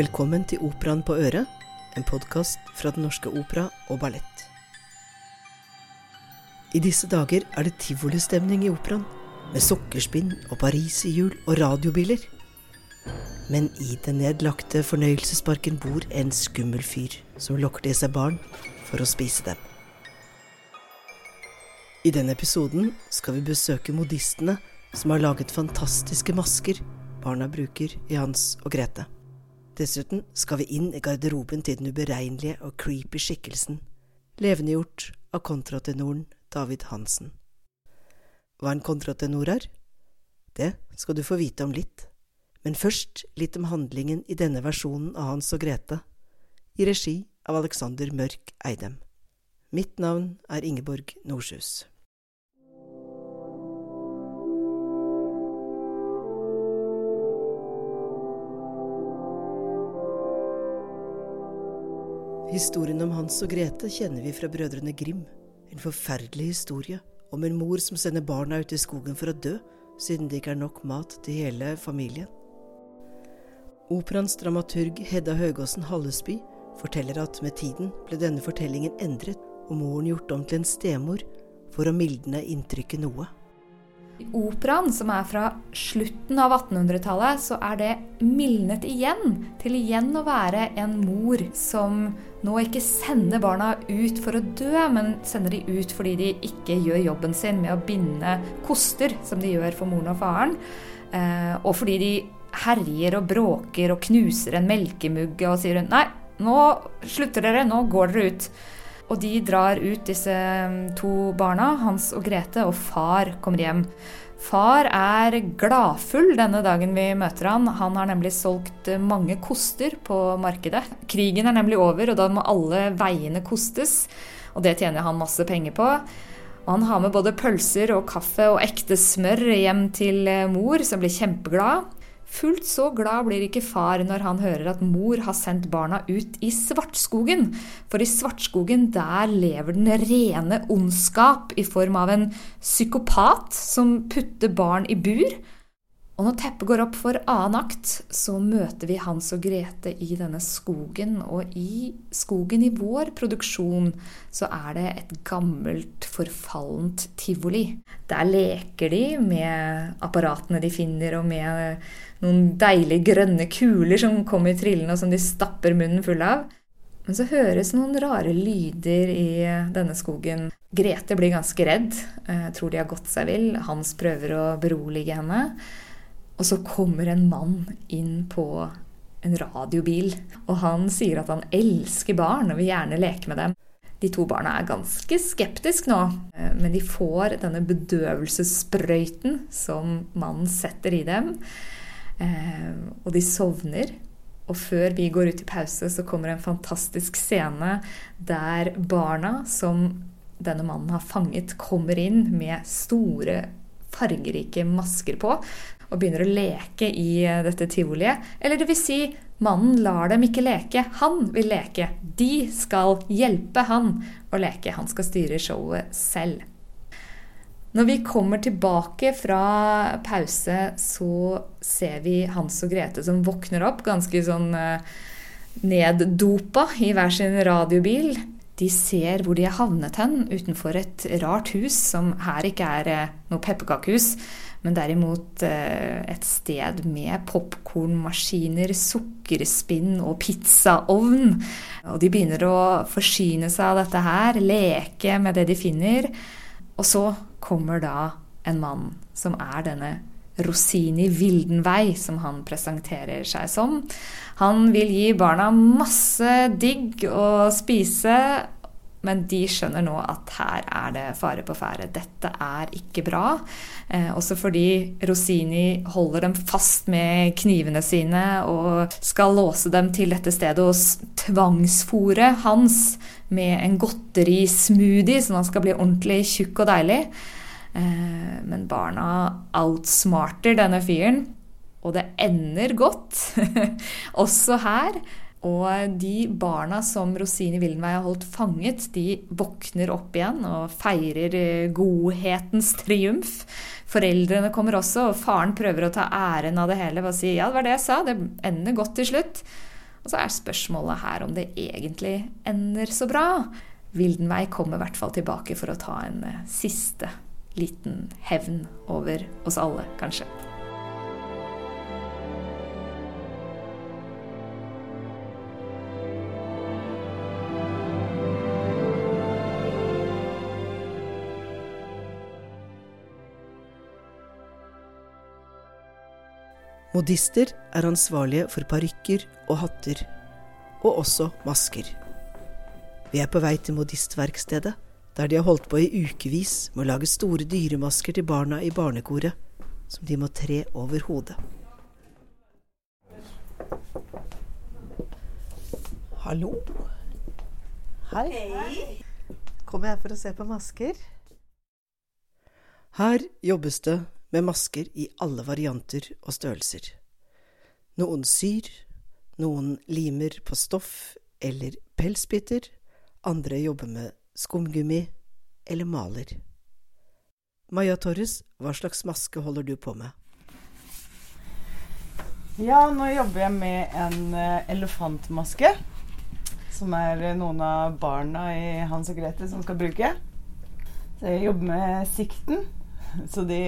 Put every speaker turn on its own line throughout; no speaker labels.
Velkommen til Operaen på øret, en podkast fra Den Norske Opera og Ballett. I disse dager er det tivolistemning i operaen, med sokkerspinn og pariserhjul og radiobiler. Men i den nedlagte fornøyelsesparken bor en skummel fyr som lokker til seg barn for å spise dem. I denne episoden skal vi besøke modistene som har laget fantastiske masker barna bruker i Hans og Grete. Dessuten skal vi inn i garderoben til den uberegnelige og creepy skikkelsen, levendegjort av kontratenoren David Hansen. Hva en kontratenor er? Det skal du få vite om litt, men først litt om handlingen i denne versjonen av Hans og Grete, i regi av Alexander Mørk Eidem. Mitt navn er Ingeborg Norshus. Historien om Hans og Grete kjenner vi fra Brødrene Grim. En forferdelig historie om en mor som sender barna ut i skogen for å dø, siden det ikke er nok mat til hele familien. Operaens dramaturg Hedda Høgåsen Hallesby forteller at med tiden ble denne fortellingen endret og moren gjort om til en stemor for å mildne inntrykket noe.
Operaen, som er fra slutten av 1800-tallet, så er det mildnet igjen til igjen å være en mor som nå ikke sender barna ut for å dø, men sender de ut fordi de ikke gjør jobben sin med å binde koster, som de gjør for moren og faren, eh, og fordi de herjer og bråker og knuser en melkemugge og sier nei, nå slutter dere, nå går dere ut. Og de drar ut, disse mm, to barna, Hans og Grete, og far kommer hjem. Far er gladfull denne dagen vi møter han. Han har nemlig solgt mange koster på markedet. Krigen er nemlig over, og da må alle veiene kostes. Og det tjener han masse penger på. Og han har med både pølser og kaffe og ekte smør hjem til mor, som blir kjempeglad. Fullt så glad blir ikke far når han hører at mor har sendt barna ut i Svartskogen. For i Svartskogen der lever den rene ondskap i form av en psykopat som putter barn i bur. Og når teppet går opp for annen akt, så møter vi Hans og Grete i denne skogen. Og i skogen i vår produksjon så er det et gammelt, forfallent tivoli. Der leker de med apparatene de finner, og med noen deilige grønne kuler som kommer trillende, og som de stapper munnen full av. Men så høres noen rare lyder i denne skogen. Grete blir ganske redd, tror de har gått seg vill. Hans prøver å berolige henne. Og så kommer en mann inn på en radiobil, og han sier at han elsker barn og vil gjerne leke med dem. De to barna er ganske skeptiske nå, eh, men de får denne bedøvelsessprøyten som mannen setter i dem. Eh, og de sovner. Og før vi går ut i pause, så kommer en fantastisk scene der barna som denne mannen har fanget, kommer inn med store, fargerike masker på og begynner å leke i eh, dette tivoliet. Eller det vil si, mannen lar dem ikke leke. Han vil leke. De skal hjelpe han å leke. Han skal styre showet selv. Når vi kommer tilbake fra pause, så ser vi Hans og Grete som våkner opp ganske sånn eh, neddopa i hver sin radiobil. De ser hvor de er havnet hen, utenfor et rart hus som her ikke er eh, noe pepperkakehus men derimot eh, et sted med popkornmaskiner, sukkerspinn og pizzaovn. Og de begynner å forsyne seg av dette her, leke med det de finner. Og så kommer da en mann som er denne Rosini Vildenvei, som han presenterer seg som. Han vil gi barna masse digg å spise, men de skjønner nå at her er det fare på ferde. Dette er ikke bra. Eh, også fordi Rosini holder dem fast med knivene sine og skal låse dem til dette stedet og tvangsfòre Hans med en godterismoothie, sånn at han skal bli ordentlig tjukk og deilig. Eh, men barna outsmarter denne fyren, og det ender godt, også her. Og de barna som Rosine Wildenvei har holdt fanget, de våkner opp igjen og feirer eh, godhetens triumf. Foreldrene kommer også, og faren prøver å ta æren av det hele ved å si ja, det var det jeg sa, det ender godt til slutt. Og så er spørsmålet her om det egentlig ender så bra. Vildenvei kommer i hvert fall tilbake for å ta en eh, siste liten hevn over oss alle, kanskje.
Modister er ansvarlige for parykker og hatter, og også masker. Vi er på vei til modistverkstedet, der de har holdt på i ukevis med å lage store dyremasker til barna i barnekoret, som de må tre over hodet. Hallo. Hei. Kommer jeg for å se på masker? Her jobbes det med masker i alle varianter og størrelser. Noen syr, noen limer på stoff eller pelsbiter, andre jobber med skumgummi eller maler. Maja Torres, hva slags maske holder du på med?
Ja, nå jobber jeg med en eh, elefantmaske. Som er eh, noen av barna i Hans og Grete som skal bruke. Så jeg jobber med sikten, så de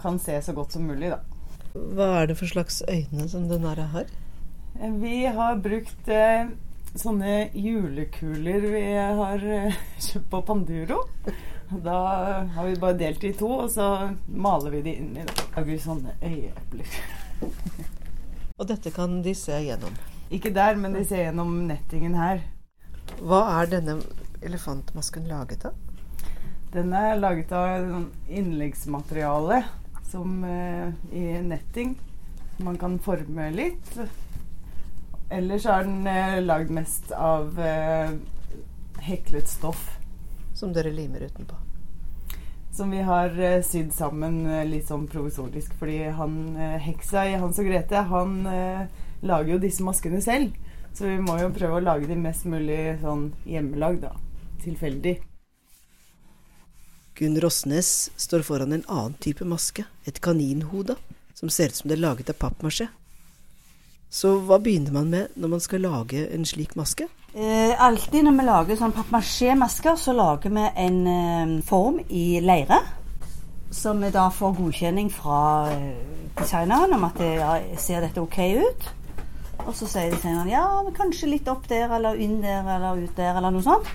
kan se så godt som mulig, da.
Hva er det for slags øyne som den her har?
Eh, Vi har brukt sånne julekuler vi har eh, kjøpt på Panduro. Da har vi bare delt de i to, og så maler vi de inn i. Lager sånne øyeepler.
Og dette kan de se gjennom.
Ikke der, men de ser gjennom nettingen her.
Hva er denne elefantmasken laget av?
Den er laget av sånn innleggsmateriale som eh, i netting. Som Man kan forme litt. Ellers er den eh, lagd mest av eh, heklet stoff.
Som dere limer utenpå.
Som vi har eh, sydd sammen eh, litt sånn provisorisk. Fordi han, eh, heksa i Hans og Grete, han eh, lager jo disse maskene selv. Så vi må jo prøve å lage de mest mulig sånn hjemmelagd, da. Tilfeldig.
Gunn Rosnes står foran en annen type maske, et kaninhode, som ser ut som det er laget av pappmasjé. Så hva begynner man med når man skal lage en slik maske?
Eh, alltid når vi lager sånn pappmasjé-masker, så lager vi en eh, form i leire. Som vi da får godkjenning fra eh, designeren om at det ja, ser dette ok ut. Og så sier designeren ja, kanskje litt opp der, eller inn der, eller ut der, eller noe sånt.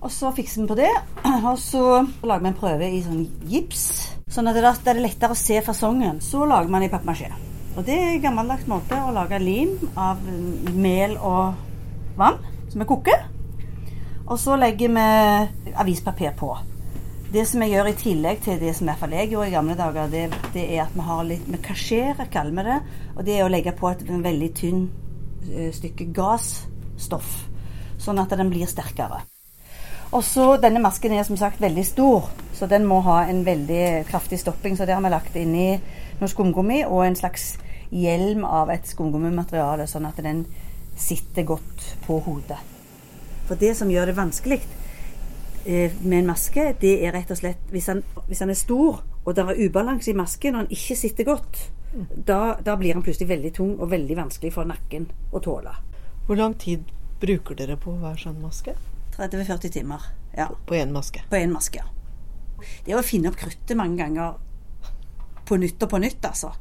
Og så fikser vi på det. Og så lager vi en prøve i sånn gips. Sånn at det da det er lettere å se fasongen. Så lager man i pappmasjé. Og det er en gammeldags måte å lage lim av mel og vann som vi koker. Og så legger vi avispapir på. Det som jeg gjør i tillegg til det som i jeg gjorde i gamle dager, det, det er at vi har litt Vi kasjerer, kaller vi det. Og det er å legge på et veldig tynn eh, stykke gassstoff. Sånn at den blir sterkere. Og så Denne masken er som sagt veldig stor, så den må ha en veldig kraftig stopping. Så det har vi lagt inni noe skumgummi og en slags hjelm av et skumgummimateriale, sånn at den sitter godt på hodet. For det som gjør det vanskelig eh, med en maske, det er rett og slett hvis han, hvis han er stor og det er ubalanse i masken og han ikke sitter godt, da, da blir han plutselig veldig tung og veldig vanskelig for nakken å tåle.
Hvor lang tid bruker dere på hver sånn maske?
30-40 timer. Ja.
På én maske.
På én maske, ja. Det å finne opp kruttet mange ganger på nytt og på nytt, altså.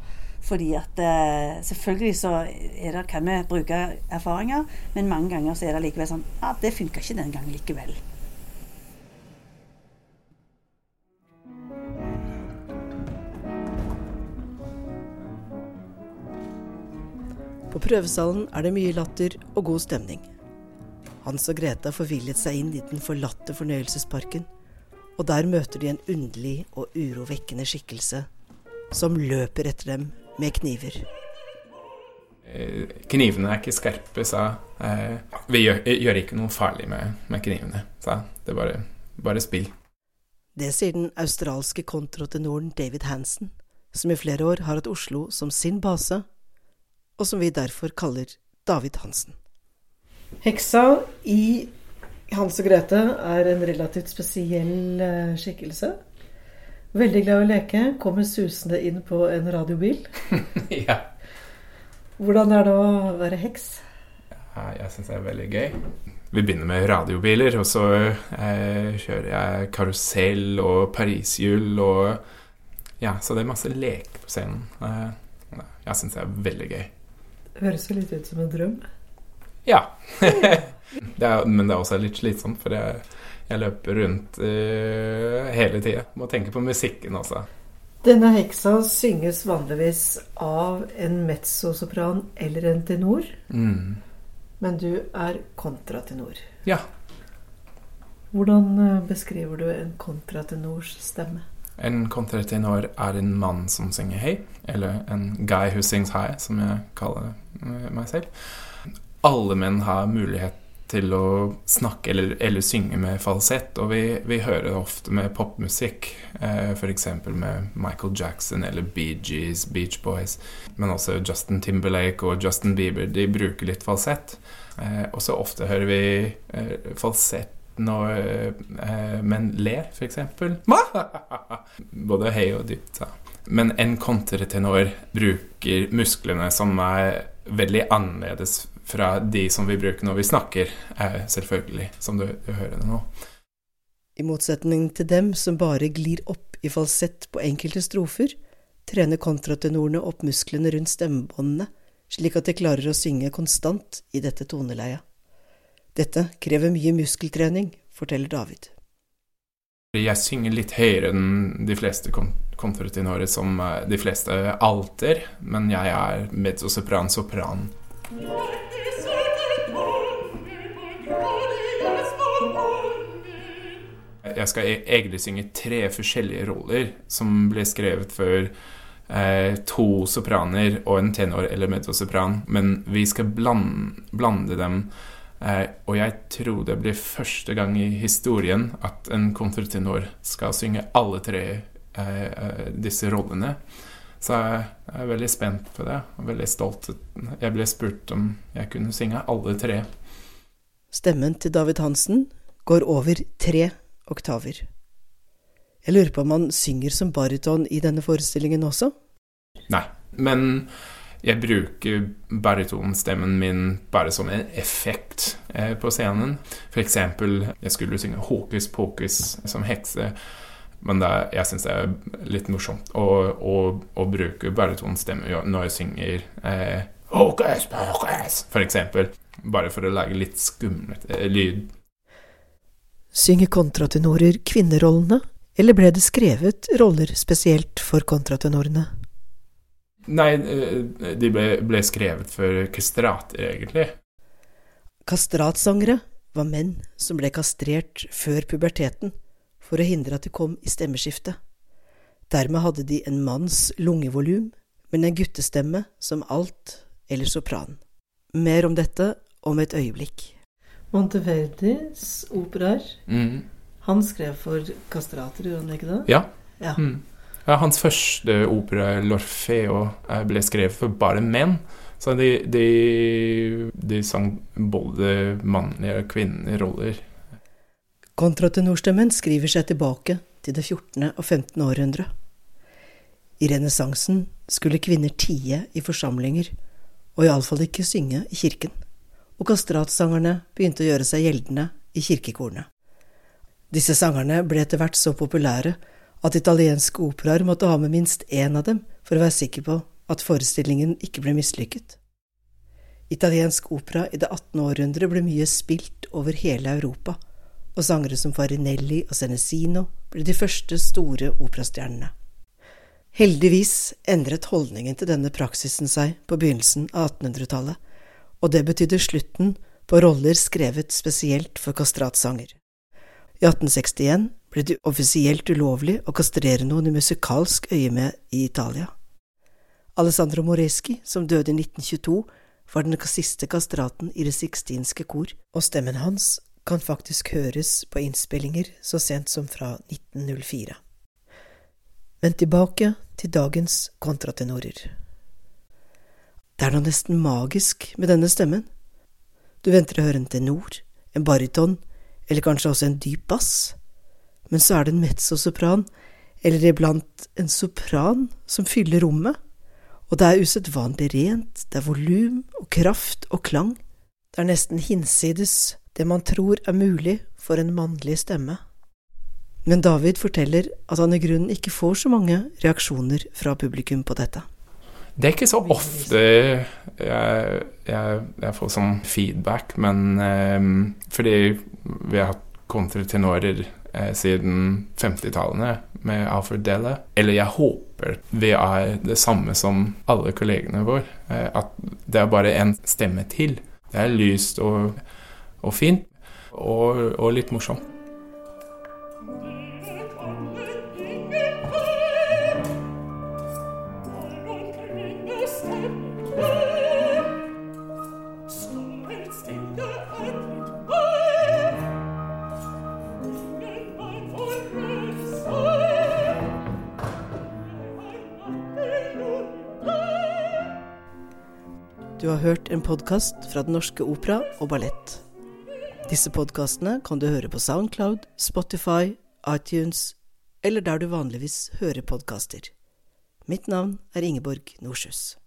Fordi at eh, selvfølgelig så er det, kan vi bruke erfaringer, men mange ganger så er det likevel sånn Ja, det funka ikke den gangen likevel.
På prøvesalen er det mye latter og god stemning. Hans og Greta forvillet seg inn i den forlatte fornøyelsesparken, og der møter de en underlig og urovekkende skikkelse som løper etter dem med kniver.
Eh, Knivene er ikke skarpe, sa eh, Vi gjør, gjør ikke noe farlig med, med knivene, sa Det er bare, bare spill.
Det sier den australske kontrotenoren David Hansen, som i flere år har hatt Oslo som sin base, og som vi derfor kaller David Hansen. Heksa i Hans og Grete er en relativt spesiell eh, skikkelse. Veldig glad i å leke, kommer susende inn på en radiobil.
ja.
Hvordan er det å være heks?
jeg syns er veldig gøy. Vi begynner med radiobiler, og så eh, kjører jeg karusell og pariserhjul og Ja, så det er masse lek på scenen. Eh, jeg syns det er veldig gøy.
Høres jo litt ut som en drøm.
Ja. det er, men det er også litt slitsomt, for jeg, jeg løper rundt uh, hele tida. Må tenke på musikken også.
Denne heksa synges vanligvis av en mezzosopran eller en tenor.
Mm.
Men du er kontratenor.
Ja.
Hvordan eh, beskriver du en kontratenors stemme?
En kontratenor er en mann som synger høy, eller en guy who sings high, som jeg kaller meg selv. Alle menn har mulighet til å snakke eller, eller synge med falsett, og vi, vi hører ofte med popmusikk, eh, f.eks. med Michael Jackson eller Bee Gees, Beach Boys, men også Justin Timberlake og Justin Bieber. De bruker litt falsett. Eh, og så ofte hører vi eh, falsett når eh, menn ler, f.eks. Både høy og dypt. Ja. Men en kontretenor bruker musklene som er veldig annerledes fra de som vi bruker når vi snakker, selvfølgelig, som du, du hører det nå.
I motsetning til dem som bare glir opp i falsett på enkelte strofer, trener kontratenorene opp musklene rundt stemmebåndene, slik at de klarer å synge konstant i dette toneleiet. Dette krever mye muskeltrening, forteller David.
Jeg synger litt høyere enn de fleste kontratenorer, som eh, de fleste alter, men jeg er mezzosopran-sopran. Jeg skal e- egentlig synge tre forskjellige roller som ble skrevet for eh, to sopraner og en tenor eller mezzosopran, men vi skal blande, blande dem Eh, og jeg tror det blir første gang i historien at en kontratenor skal synge alle tre eh, disse rollene. Så jeg er veldig spent på det, og veldig stolt. Jeg ble spurt om jeg kunne synge alle tre.
Stemmen til David Hansen går over tre oktaver. Jeg lurer på om han synger som baryton i denne forestillingen også?
Nei, men jeg bruker baritonstemmen min bare som en effekt eh, på scenen. For eksempel, jeg skulle synge 'Hokus pokus' som hekse. Men det, jeg syns det er litt morsomt å, å, å bruke barytonstemme når jeg synger eh, 'Hokus pokus', for eksempel. Bare for å lage litt skumlet eh, lyd.
Synger kontratenorer kvinnerollene, eller ble det skrevet roller spesielt for kontratenorene?
Nei, eh, de ble, ble skrevet for kastrater, egentlig.
Kastratsangere var menn som ble kastrert før puberteten for å hindre at de kom i stemmeskiftet. Dermed hadde de en manns lungevolum, men en guttestemme som alt eller sopran. Mer om dette om et øyeblikk. Monteverdis operaer.
Mm.
Han skrev for kastrater, gjorde han ikke det?
Ja.
ja.
Mm. Ja, hans første opera, 'L'Orfeo', eh, ble skrevet for bare menn. Så de, de, de sang både mannlige og kvinnelige roller.
Kontratenorstemmen skriver seg tilbake til det 14. og 15. århundre. I renessansen skulle kvinner tie i forsamlinger, og iallfall ikke synge i kirken, og kastratsangerne begynte å gjøre seg gjeldende i kirkekorene. Disse sangerne ble etter hvert så populære at italienske operaer måtte ha med minst én av dem for å være sikker på at forestillingen ikke ble mislykket. Italiensk opera i det 18. århundre ble mye spilt over hele Europa, og sangere som Farinelli og Senesino ble de første store operastjernene. Heldigvis endret holdningen til denne praksisen seg på begynnelsen av 1800-tallet, og det betydde slutten på roller skrevet spesielt for kastratsanger. I 1861 ble det offisielt ulovlig å kastrere noen i musikalsk øyemed i Italia. Alessandro Moreschi, som døde i 1922, var den siste kastraten i det sixtinske kor, og stemmen hans kan faktisk høres på innspillinger så sent som fra 1904. Men tilbake til dagens kontratenorer. Det er noe nesten magisk med denne stemmen. Du venter å høre en tenor, en baryton, eller kanskje også en dyp bass men så er det en mezzosopran, eller iblant en sopran, som fyller rommet, og det er usedvanlig rent, det er volum og kraft og klang. Det er nesten hinsides det man tror er mulig for en mannlig stemme. Men David forteller at han i grunnen ikke får så mange reaksjoner fra publikum på dette.
Det er ikke så ofte jeg, jeg, jeg får sånn feedback, men eh, fordi vi har hatt kontratenorer eh, siden 50-tallene med Alfred Della. Eller jeg håper vi er det samme som alle kollegene våre. Eh, at det er bare en stemme til. Det er lyst og, og fint, og, og litt morsomt.
Du har hørt en podkast fra Den norske opera og ballett. Disse podkastene kan du høre på Soundcloud, Spotify, iTunes eller der du vanligvis hører podkaster. Mitt navn er Ingeborg Norshus.